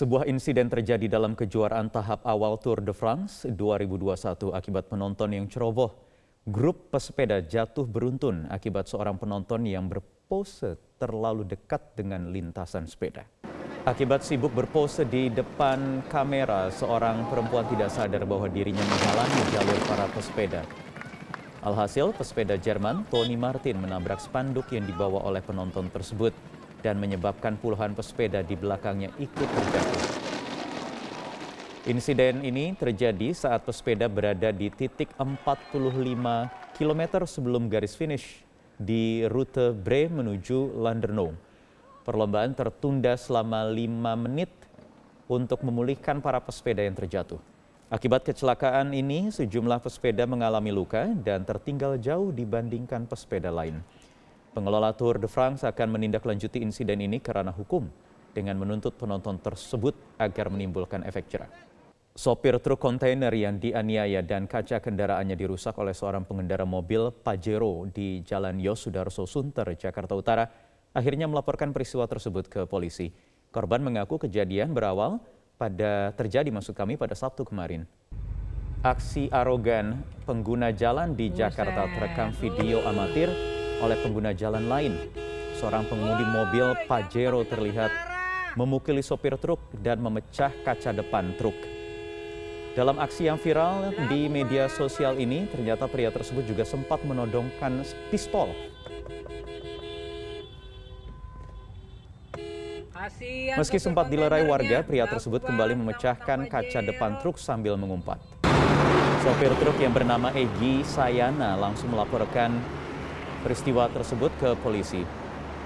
Sebuah insiden terjadi dalam kejuaraan tahap awal Tour de France 2021 akibat penonton yang ceroboh. Grup pesepeda jatuh beruntun akibat seorang penonton yang berpose terlalu dekat dengan lintasan sepeda. Akibat sibuk berpose di depan kamera, seorang perempuan tidak sadar bahwa dirinya menghalangi jalur para pesepeda. Alhasil, pesepeda Jerman Tony Martin menabrak spanduk yang dibawa oleh penonton tersebut dan menyebabkan puluhan pesepeda di belakangnya ikut terjatuh. Insiden ini terjadi saat pesepeda berada di titik 45 km sebelum garis finish di rute Bre menuju Landerneau. Perlombaan tertunda selama 5 menit untuk memulihkan para pesepeda yang terjatuh. Akibat kecelakaan ini, sejumlah pesepeda mengalami luka dan tertinggal jauh dibandingkan pesepeda lain. Pengelola Tour de France akan menindaklanjuti insiden ini karena hukum dengan menuntut penonton tersebut agar menimbulkan efek jerah. Sopir truk kontainer yang dianiaya dan kaca kendaraannya dirusak oleh seorang pengendara mobil Pajero di Jalan Yosudarso Sunter, Jakarta Utara, akhirnya melaporkan peristiwa tersebut ke polisi. Korban mengaku kejadian berawal pada terjadi maksud kami pada Sabtu kemarin. Aksi arogan pengguna jalan di Jakarta terekam video amatir oleh pengguna jalan lain. Seorang pengemudi mobil Pajero terlihat memukuli sopir truk dan memecah kaca depan truk. Dalam aksi yang viral di media sosial ini, ternyata pria tersebut juga sempat menodongkan pistol. Meski sempat dilerai warga, pria tersebut kembali memecahkan kaca depan truk sambil mengumpat. Sopir truk yang bernama Egi Sayana langsung melaporkan peristiwa tersebut ke polisi.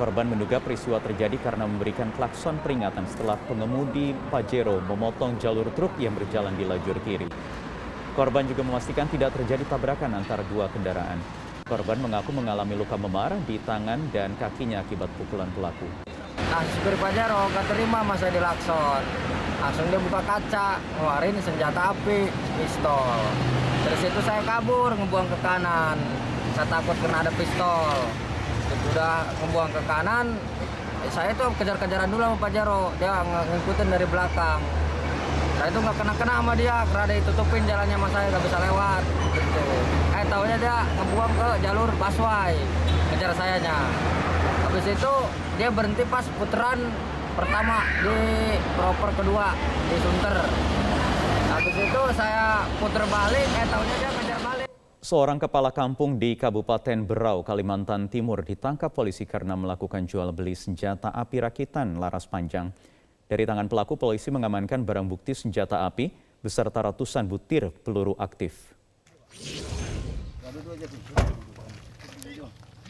Korban menduga peristiwa terjadi karena memberikan klakson peringatan setelah pengemudi Pajero memotong jalur truk yang berjalan di lajur kiri. Korban juga memastikan tidak terjadi tabrakan antara dua kendaraan. Korban mengaku mengalami luka memar di tangan dan kakinya akibat pukulan pelaku. Nah, supir Pajero gak terima masa dilakson. Langsung dia buka kaca, ngeluarin senjata api, pistol. Dari situ saya kabur, ngebuang ke kanan saya takut kena ada pistol. Sudah membuang ke kanan saya tuh kejar-kejaran dulu sama Pak Jaro. Dia ngikutin dari belakang. Saya itu nggak kena-kena sama dia karena dia tutupin jalannya sama saya nggak bisa lewat. Gitu. eh tahunya dia ngebuang ke jalur busway kejar sayanya. Habis itu dia berhenti pas putaran pertama di proper kedua di Sunter. Habis itu saya puter balik eh tahunya dia Seorang kepala kampung di Kabupaten Berau, Kalimantan Timur ditangkap polisi karena melakukan jual beli senjata api rakitan laras panjang. Dari tangan pelaku, polisi mengamankan barang bukti senjata api beserta ratusan butir peluru aktif.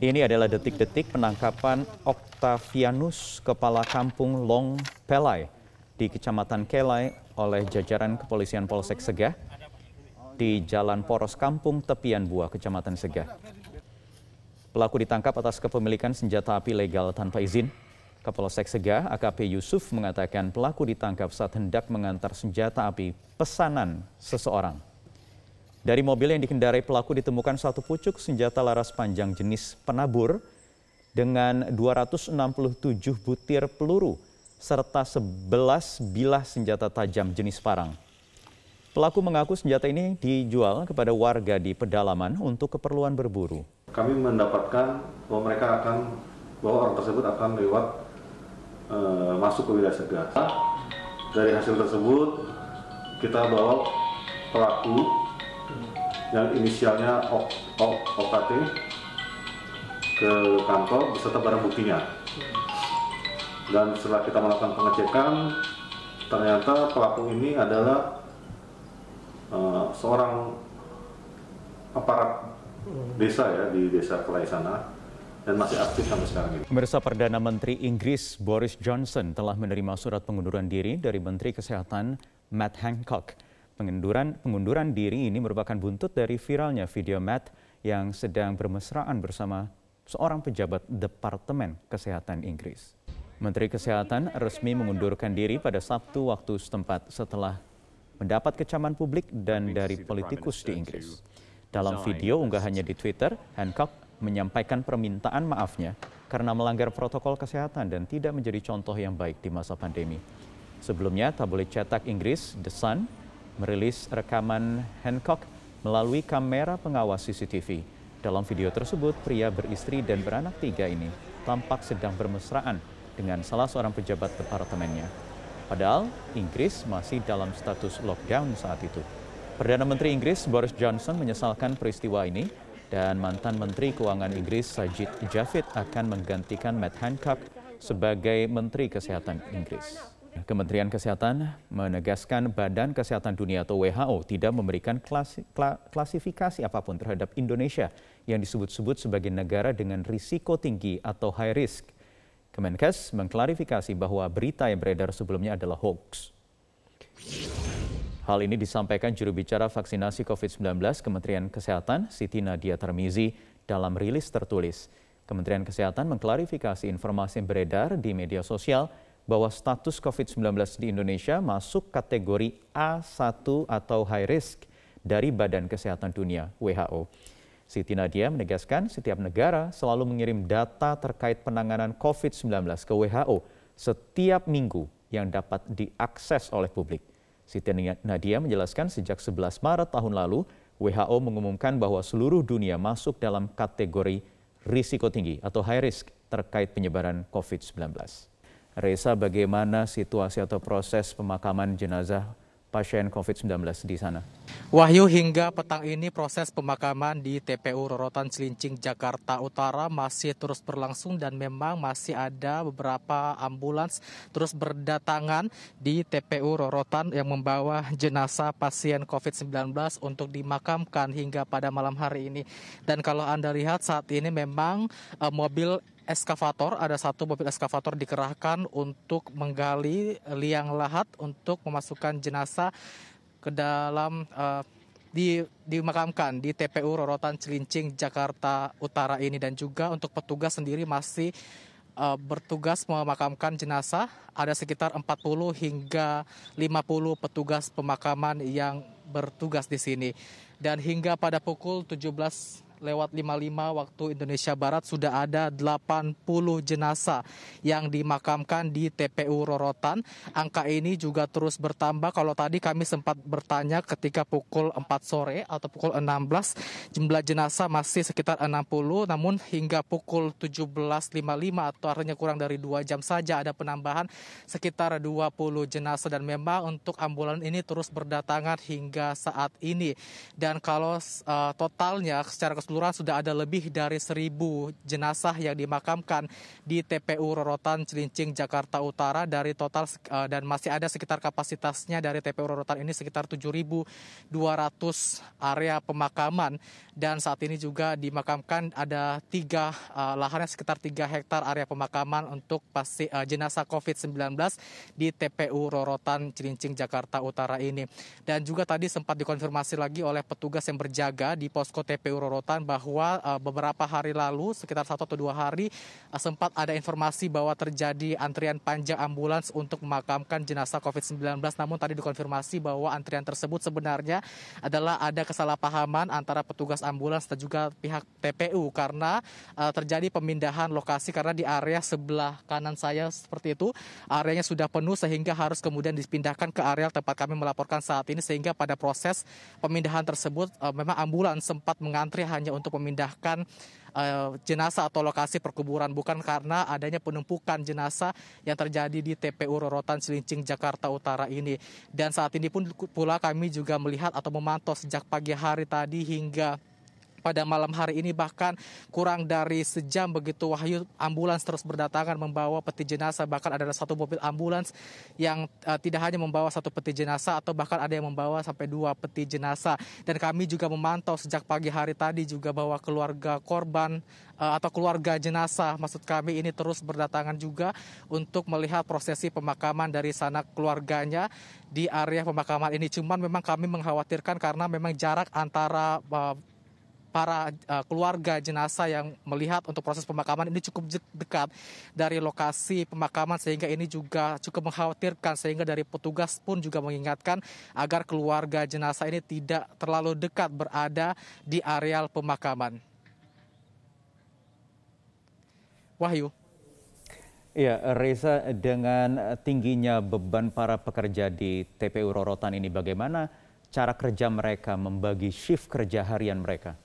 Ini adalah detik-detik penangkapan Octavianus, kepala kampung Long Pelai di Kecamatan Kelai oleh jajaran kepolisian Polsek Segah di Jalan Poros Kampung Tepian Buah, Kecamatan Segah. Pelaku ditangkap atas kepemilikan senjata api legal tanpa izin. Kapolsek Segah, AKP Yusuf mengatakan pelaku ditangkap saat hendak mengantar senjata api pesanan seseorang. Dari mobil yang dikendarai pelaku ditemukan satu pucuk senjata laras panjang jenis penabur dengan 267 butir peluru serta 11 bilah senjata tajam jenis parang. Pelaku mengaku senjata ini dijual kepada warga di pedalaman untuk keperluan berburu. Kami mendapatkan bahwa mereka akan bahwa orang tersebut akan lewat e, masuk ke wilayah Segah. Dari hasil tersebut kita bawa pelaku yang inisialnya OKT ke kantor beserta barang buktinya. Dan setelah kita melakukan pengecekan, ternyata pelaku ini adalah uh, seorang aparat desa ya di desa Kelai sana dan masih aktif sampai sekarang ini. Pemirsa Perdana Menteri Inggris Boris Johnson telah menerima surat pengunduran diri dari Menteri Kesehatan Matt Hancock. Pengunduran, pengunduran diri ini merupakan buntut dari viralnya video Matt yang sedang bermesraan bersama seorang pejabat Departemen Kesehatan Inggris. Menteri Kesehatan resmi mengundurkan diri pada Sabtu waktu setempat setelah mendapat kecaman publik dan dari politikus di Inggris. Dalam video unggahannya di Twitter, Hancock menyampaikan permintaan maafnya karena melanggar protokol kesehatan dan tidak menjadi contoh yang baik di masa pandemi. Sebelumnya, tabloid cetak Inggris, The Sun, merilis rekaman Hancock melalui kamera pengawas CCTV. Dalam video tersebut, pria beristri dan beranak tiga ini tampak sedang bermesraan dengan salah seorang pejabat departemennya. Padahal Inggris masih dalam status lockdown saat itu. Perdana Menteri Inggris Boris Johnson menyesalkan peristiwa ini dan mantan Menteri Keuangan Inggris Sajid Javid akan menggantikan Matt Hancock sebagai Menteri Kesehatan Inggris. Kementerian Kesehatan menegaskan Badan Kesehatan Dunia atau WHO tidak memberikan klasi, klasifikasi apa pun terhadap Indonesia yang disebut-sebut sebagai negara dengan risiko tinggi atau high risk. Kemenkes mengklarifikasi bahwa berita yang beredar sebelumnya adalah hoax. Hal ini disampaikan juru bicara vaksinasi COVID-19 Kementerian Kesehatan Siti Nadia Tarmizi dalam rilis tertulis. Kementerian Kesehatan mengklarifikasi informasi yang beredar di media sosial bahwa status COVID-19 di Indonesia masuk kategori A1 atau high risk dari Badan Kesehatan Dunia WHO. Siti Nadia menegaskan setiap negara selalu mengirim data terkait penanganan COVID-19 ke WHO setiap minggu yang dapat diakses oleh publik. Siti Nadia menjelaskan sejak 11 Maret tahun lalu, WHO mengumumkan bahwa seluruh dunia masuk dalam kategori risiko tinggi atau high risk terkait penyebaran COVID-19. Reza, bagaimana situasi atau proses pemakaman jenazah pasien COVID-19 di sana? Wahyu hingga petang ini proses pemakaman di TPU Rorotan Cilincing Jakarta Utara masih terus berlangsung dan memang masih ada beberapa ambulans terus berdatangan di TPU Rorotan yang membawa jenazah pasien COVID-19 untuk dimakamkan hingga pada malam hari ini. Dan kalau Anda lihat saat ini memang uh, mobil eskavator, ada satu mobil eskavator dikerahkan untuk menggali liang lahat untuk memasukkan jenazah ke dalam uh, di dimakamkan di TPU Rorotan Cilincing Jakarta Utara ini. Dan juga untuk petugas sendiri masih uh, bertugas memakamkan jenazah. Ada sekitar 40 hingga 50 petugas pemakaman yang bertugas di sini. Dan hingga pada pukul 17 lewat 55 waktu Indonesia Barat sudah ada 80 jenazah yang dimakamkan di TPU Rorotan. Angka ini juga terus bertambah. Kalau tadi kami sempat bertanya ketika pukul 4 sore atau pukul 16 jumlah jenazah masih sekitar 60 namun hingga pukul 17.55 atau artinya kurang dari 2 jam saja ada penambahan sekitar 20 jenazah dan memang untuk ambulan ini terus berdatangan hingga saat ini. Dan kalau uh, totalnya secara keseluruhan keseluruhan sudah ada lebih dari seribu jenazah yang dimakamkan di TPU Rorotan Cilincing Jakarta Utara. Dari total uh, dan masih ada sekitar kapasitasnya dari TPU Rorotan ini sekitar 7.200 area pemakaman. Dan saat ini juga dimakamkan ada tiga uh, lahannya sekitar tiga hektar area pemakaman untuk pasti uh, jenazah COVID-19 di TPU Rorotan Cilincing Jakarta Utara ini. Dan juga tadi sempat dikonfirmasi lagi oleh petugas yang berjaga di posko TPU Rorotan bahwa uh, beberapa hari lalu sekitar satu atau dua hari uh, sempat ada informasi bahwa terjadi antrian panjang ambulans untuk memakamkan jenazah COVID-19. Namun tadi dikonfirmasi bahwa antrian tersebut sebenarnya adalah ada kesalahpahaman antara petugas ambulans dan juga pihak TPU karena uh, terjadi pemindahan lokasi karena di area sebelah kanan saya seperti itu areanya sudah penuh sehingga harus kemudian dipindahkan ke area tempat kami melaporkan saat ini sehingga pada proses pemindahan tersebut memang ambulans sempat mengantri hanya hanya untuk memindahkan uh, jenazah atau lokasi perkuburan bukan karena adanya penumpukan jenazah yang terjadi di TPU Rorotan Cilincing Jakarta Utara ini. Dan saat ini pun pula kami juga melihat atau memantau sejak pagi hari tadi hingga pada malam hari ini bahkan kurang dari sejam begitu Wahyu ambulans terus berdatangan membawa peti jenazah. Bahkan ada satu mobil ambulans yang uh, tidak hanya membawa satu peti jenazah atau bahkan ada yang membawa sampai dua peti jenazah. Dan kami juga memantau sejak pagi hari tadi juga bahwa keluarga korban uh, atau keluarga jenazah maksud kami ini terus berdatangan juga untuk melihat prosesi pemakaman dari sana keluarganya di area pemakaman ini. Cuman memang kami mengkhawatirkan karena memang jarak antara uh, para uh, keluarga jenazah yang melihat untuk proses pemakaman ini cukup dekat dari lokasi pemakaman sehingga ini juga cukup mengkhawatirkan sehingga dari petugas pun juga mengingatkan agar keluarga jenazah ini tidak terlalu dekat berada di areal pemakaman. Wahyu. Ya, Reza, dengan tingginya beban para pekerja di TPU Rorotan ini, bagaimana cara kerja mereka membagi shift kerja harian mereka?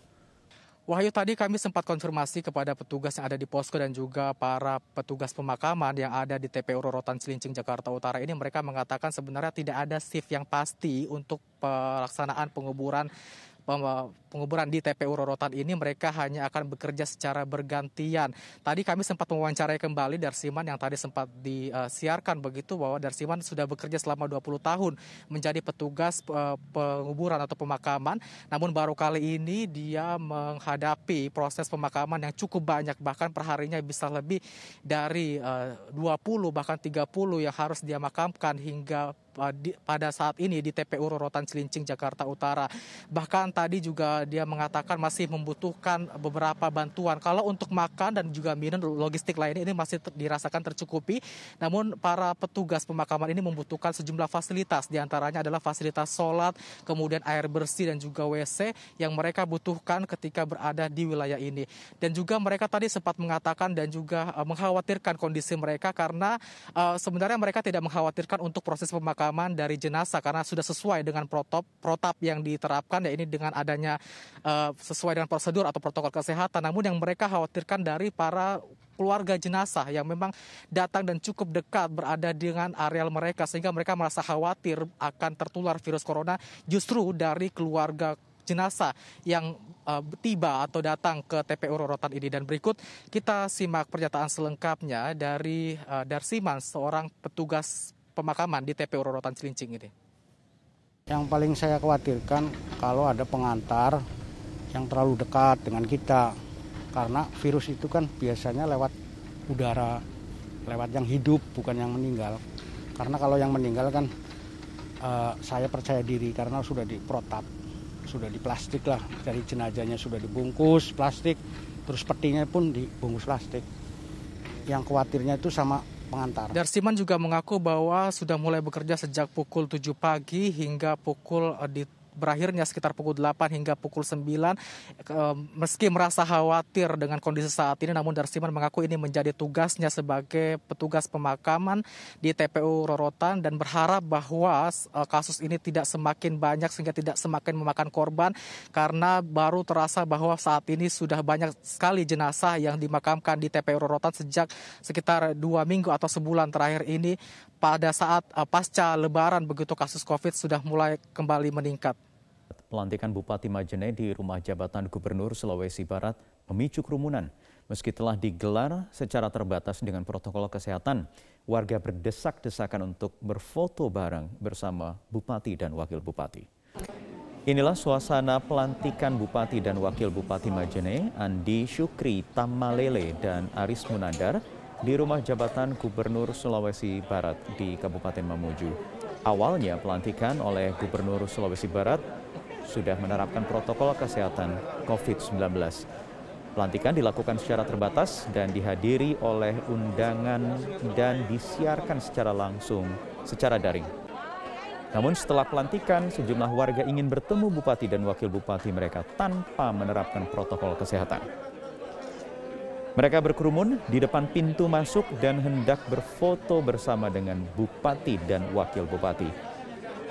Wahyu tadi kami sempat konfirmasi kepada petugas yang ada di posko dan juga para petugas pemakaman yang ada di TPU Rorotan Cilincing Jakarta Utara ini. Mereka mengatakan sebenarnya tidak ada shift yang pasti untuk pelaksanaan penguburan penguburan di TPU Rorotan ini mereka hanya akan bekerja secara bergantian. Tadi kami sempat mewawancarai kembali Darsiman yang tadi sempat disiarkan begitu bahwa Darsiman sudah bekerja selama 20 tahun menjadi petugas eh, penguburan atau pemakaman. Namun baru kali ini dia menghadapi proses pemakaman yang cukup banyak bahkan perharinya bisa lebih dari 20 eh, bahkan 30 yang harus dia makamkan hingga eh, pada saat ini di TPU Rorotan Cilincing Jakarta Utara. Bahkan tadi juga dia mengatakan masih membutuhkan beberapa bantuan. Kalau untuk makan dan juga minum logistik lainnya ini masih dirasakan tercukupi. Namun para petugas pemakaman ini membutuhkan sejumlah fasilitas. Di antaranya adalah fasilitas sholat, kemudian air bersih dan juga WC yang mereka butuhkan ketika berada di wilayah ini. Dan juga mereka tadi sempat mengatakan dan juga uh, mengkhawatirkan kondisi mereka karena uh, sebenarnya mereka tidak mengkhawatirkan untuk proses pemakaman dari jenazah karena sudah sesuai dengan protap protap yang diterapkan ya ini dengan adanya uh, sesuai dengan prosedur atau protokol kesehatan. Namun yang mereka khawatirkan dari para keluarga jenazah yang memang datang dan cukup dekat berada dengan areal mereka sehingga mereka merasa khawatir akan tertular virus corona justru dari keluarga jenazah yang uh, tiba atau datang ke TPU Rorotan ini dan berikut kita simak pernyataan selengkapnya dari uh, Darsiman seorang petugas pemakaman di TPU Rorotan Cilincing ini. Yang paling saya khawatirkan kalau ada pengantar yang terlalu dekat dengan kita. Karena virus itu kan biasanya lewat udara, lewat yang hidup bukan yang meninggal. Karena kalau yang meninggal kan uh, saya percaya diri karena sudah diprotap, sudah di plastik lah. Dari jenazahnya sudah dibungkus plastik, terus petinya pun dibungkus plastik. Yang khawatirnya itu sama pengantar. Darsiman juga mengaku bahwa sudah mulai bekerja sejak pukul 7 pagi hingga pukul eh, di berakhirnya sekitar pukul 8 hingga pukul 9. Meski merasa khawatir dengan kondisi saat ini, namun Darsiman mengaku ini menjadi tugasnya sebagai petugas pemakaman di TPU Rorotan dan berharap bahwa eh, kasus ini tidak semakin banyak sehingga tidak semakin memakan korban karena baru terasa bahwa saat ini sudah banyak sekali jenazah yang dimakamkan di TPU Rorotan sejak sekitar dua minggu atau sebulan terakhir ini pada saat uh, pasca lebaran begitu kasus COVID sudah mulai kembali meningkat. Pelantikan Bupati Majene di rumah jabatan Gubernur Sulawesi Barat memicu kerumunan. Meski telah digelar secara terbatas dengan protokol kesehatan, warga berdesak-desakan untuk berfoto bareng bersama Bupati dan Wakil Bupati. Inilah suasana pelantikan Bupati dan Wakil Bupati Majene, Andi Syukri Tamalele dan Aris Munandar di rumah jabatan Gubernur Sulawesi Barat di Kabupaten Mamuju. Awalnya pelantikan oleh Gubernur Sulawesi Barat sudah menerapkan protokol kesehatan COVID-19. Pelantikan dilakukan secara terbatas dan dihadiri oleh undangan dan disiarkan secara langsung secara daring. Namun setelah pelantikan, sejumlah warga ingin bertemu bupati dan wakil bupati mereka tanpa menerapkan protokol kesehatan. Mereka berkerumun di depan pintu masuk dan hendak berfoto bersama dengan bupati dan wakil bupati.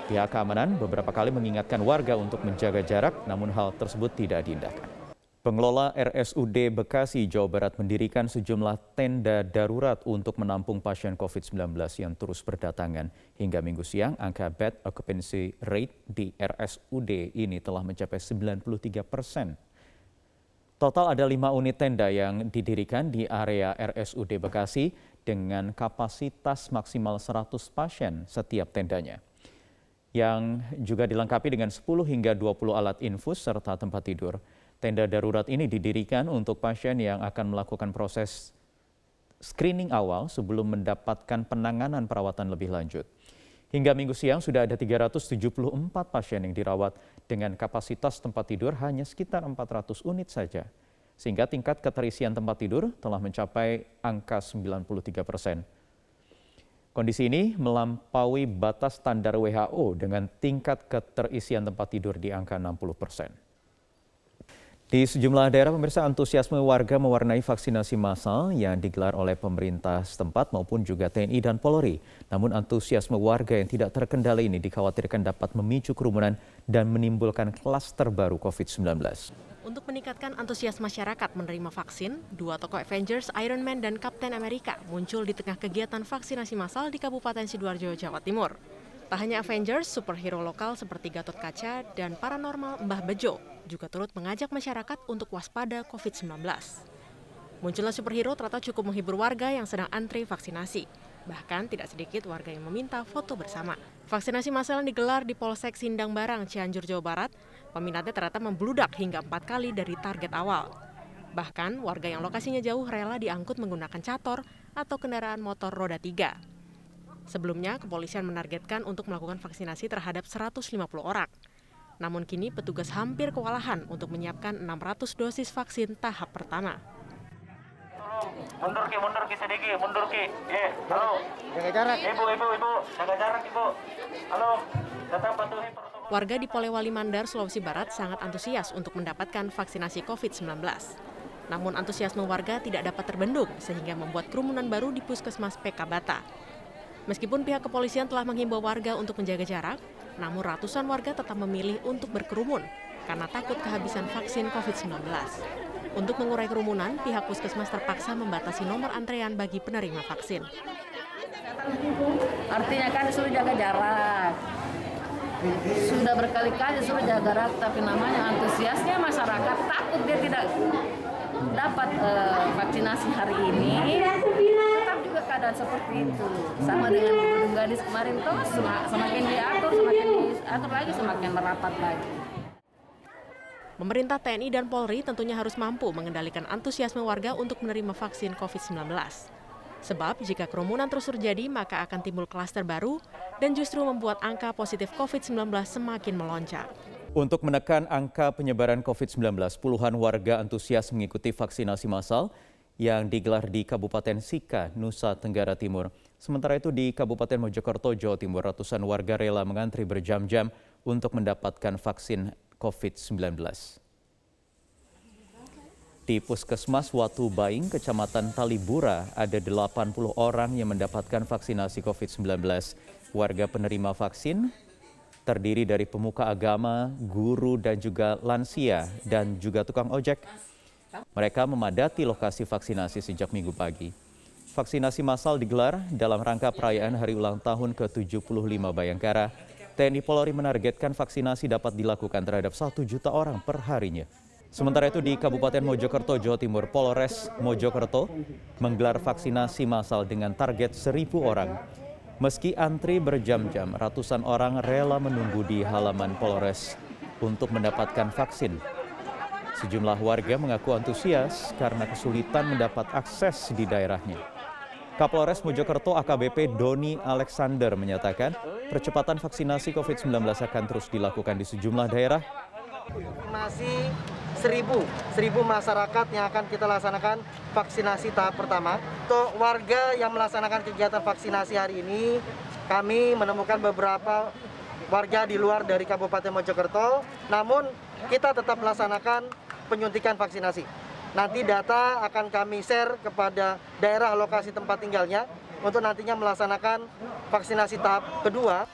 Pihak keamanan beberapa kali mengingatkan warga untuk menjaga jarak, namun hal tersebut tidak diindahkan. Pengelola RSUD Bekasi, Jawa Barat mendirikan sejumlah tenda darurat untuk menampung pasien COVID-19 yang terus berdatangan. Hingga minggu siang, angka bed occupancy rate di RSUD ini telah mencapai 93 persen. Total ada lima unit tenda yang didirikan di area RSUD Bekasi dengan kapasitas maksimal 100 pasien setiap tendanya. Yang juga dilengkapi dengan 10 hingga 20 alat infus serta tempat tidur. Tenda darurat ini didirikan untuk pasien yang akan melakukan proses screening awal sebelum mendapatkan penanganan perawatan lebih lanjut. Hingga minggu siang sudah ada 374 pasien yang dirawat dengan kapasitas tempat tidur hanya sekitar 400 unit saja. Sehingga tingkat keterisian tempat tidur telah mencapai angka 93 persen. Kondisi ini melampaui batas standar WHO dengan tingkat keterisian tempat tidur di angka 60 persen. Di sejumlah daerah pemirsa antusiasme warga mewarnai vaksinasi massal yang digelar oleh pemerintah setempat maupun juga TNI dan Polri. Namun antusiasme warga yang tidak terkendali ini dikhawatirkan dapat memicu kerumunan dan menimbulkan klaster baru COVID-19. Untuk meningkatkan antusias masyarakat menerima vaksin, dua tokoh Avengers, Iron Man dan Captain America muncul di tengah kegiatan vaksinasi massal di Kabupaten Sidoarjo, Jawa Timur. Tak hanya Avengers, superhero lokal seperti Gatot Kaca dan paranormal Mbah Bejo juga turut mengajak masyarakat untuk waspada COVID-19. Munculnya superhero ternyata cukup menghibur warga yang sedang antri vaksinasi. Bahkan tidak sedikit warga yang meminta foto bersama. Vaksinasi massal yang digelar di Polsek Sindang Barang, Cianjur, Jawa Barat, peminatnya ternyata membludak hingga empat kali dari target awal. Bahkan warga yang lokasinya jauh rela diangkut menggunakan cator atau kendaraan motor roda tiga. Sebelumnya, kepolisian menargetkan untuk melakukan vaksinasi terhadap 150 orang. Namun kini petugas hampir kewalahan untuk menyiapkan 600 dosis vaksin tahap pertama. Mundur ki, mundur ki sedikit, mundur ki. Eh, halo. Jaga jarak. Ibu, ibu, ibu, jaga jarak ibu. Halo, tetap patuhi protokol. Warga di Polewali Mandar, Sulawesi Barat sangat antusias untuk mendapatkan vaksinasi COVID-19. Namun antusiasme warga tidak dapat terbendung sehingga membuat kerumunan baru di Puskesmas PK Bata. Meskipun pihak kepolisian telah menghimbau warga untuk menjaga jarak, namun ratusan warga tetap memilih untuk berkerumun karena takut kehabisan vaksin COVID-19. Untuk mengurai kerumunan, pihak puskesmas terpaksa membatasi nomor antrean bagi penerima vaksin. Artinya kan suruh jaga jarak. Sudah berkali-kali suruh jaga jarak, tapi namanya antusiasnya masyarakat takut dia tidak dapat uh, vaksinasi hari ini. Keadaan seperti itu. Sama dengan di Gunung Gadis kemarin tuh semakin diatur, semakin diatur lagi, semakin merapat lagi. Pemerintah TNI dan Polri tentunya harus mampu mengendalikan antusiasme warga untuk menerima vaksin COVID-19. Sebab jika kerumunan terus terjadi, maka akan timbul klaster baru dan justru membuat angka positif COVID-19 semakin melonjak. Untuk menekan angka penyebaran COVID-19, puluhan warga antusias mengikuti vaksinasi massal yang digelar di Kabupaten Sika, Nusa Tenggara Timur. Sementara itu di Kabupaten Mojokerto, Jawa Timur, ratusan warga rela mengantri berjam-jam untuk mendapatkan vaksin COVID-19. Di Puskesmas Watu Baing, Kecamatan Talibura, ada 80 orang yang mendapatkan vaksinasi COVID-19. Warga penerima vaksin terdiri dari pemuka agama, guru, dan juga lansia, dan juga tukang ojek. Mereka memadati lokasi vaksinasi sejak minggu pagi. Vaksinasi massal digelar dalam rangka perayaan hari ulang tahun ke-75 Bayangkara TNI Polri menargetkan vaksinasi dapat dilakukan terhadap satu juta orang per harinya. Sementara itu di Kabupaten Mojokerto, Jawa Timur, Polres Mojokerto menggelar vaksinasi massal dengan target seribu orang. Meski antri berjam-jam, ratusan orang rela menunggu di halaman Polres untuk mendapatkan vaksin. Sejumlah warga mengaku antusias karena kesulitan mendapat akses di daerahnya. Kapolres Mojokerto AKBP Doni Alexander menyatakan percepatan vaksinasi COVID-19 akan terus dilakukan di sejumlah daerah. Masih seribu, seribu masyarakat yang akan kita laksanakan vaksinasi tahap pertama. Untuk warga yang melaksanakan kegiatan vaksinasi hari ini, kami menemukan beberapa warga di luar dari Kabupaten Mojokerto, namun kita tetap melaksanakan penyuntikan vaksinasi. Nanti data akan kami share kepada daerah lokasi tempat tinggalnya untuk nantinya melaksanakan vaksinasi tahap kedua.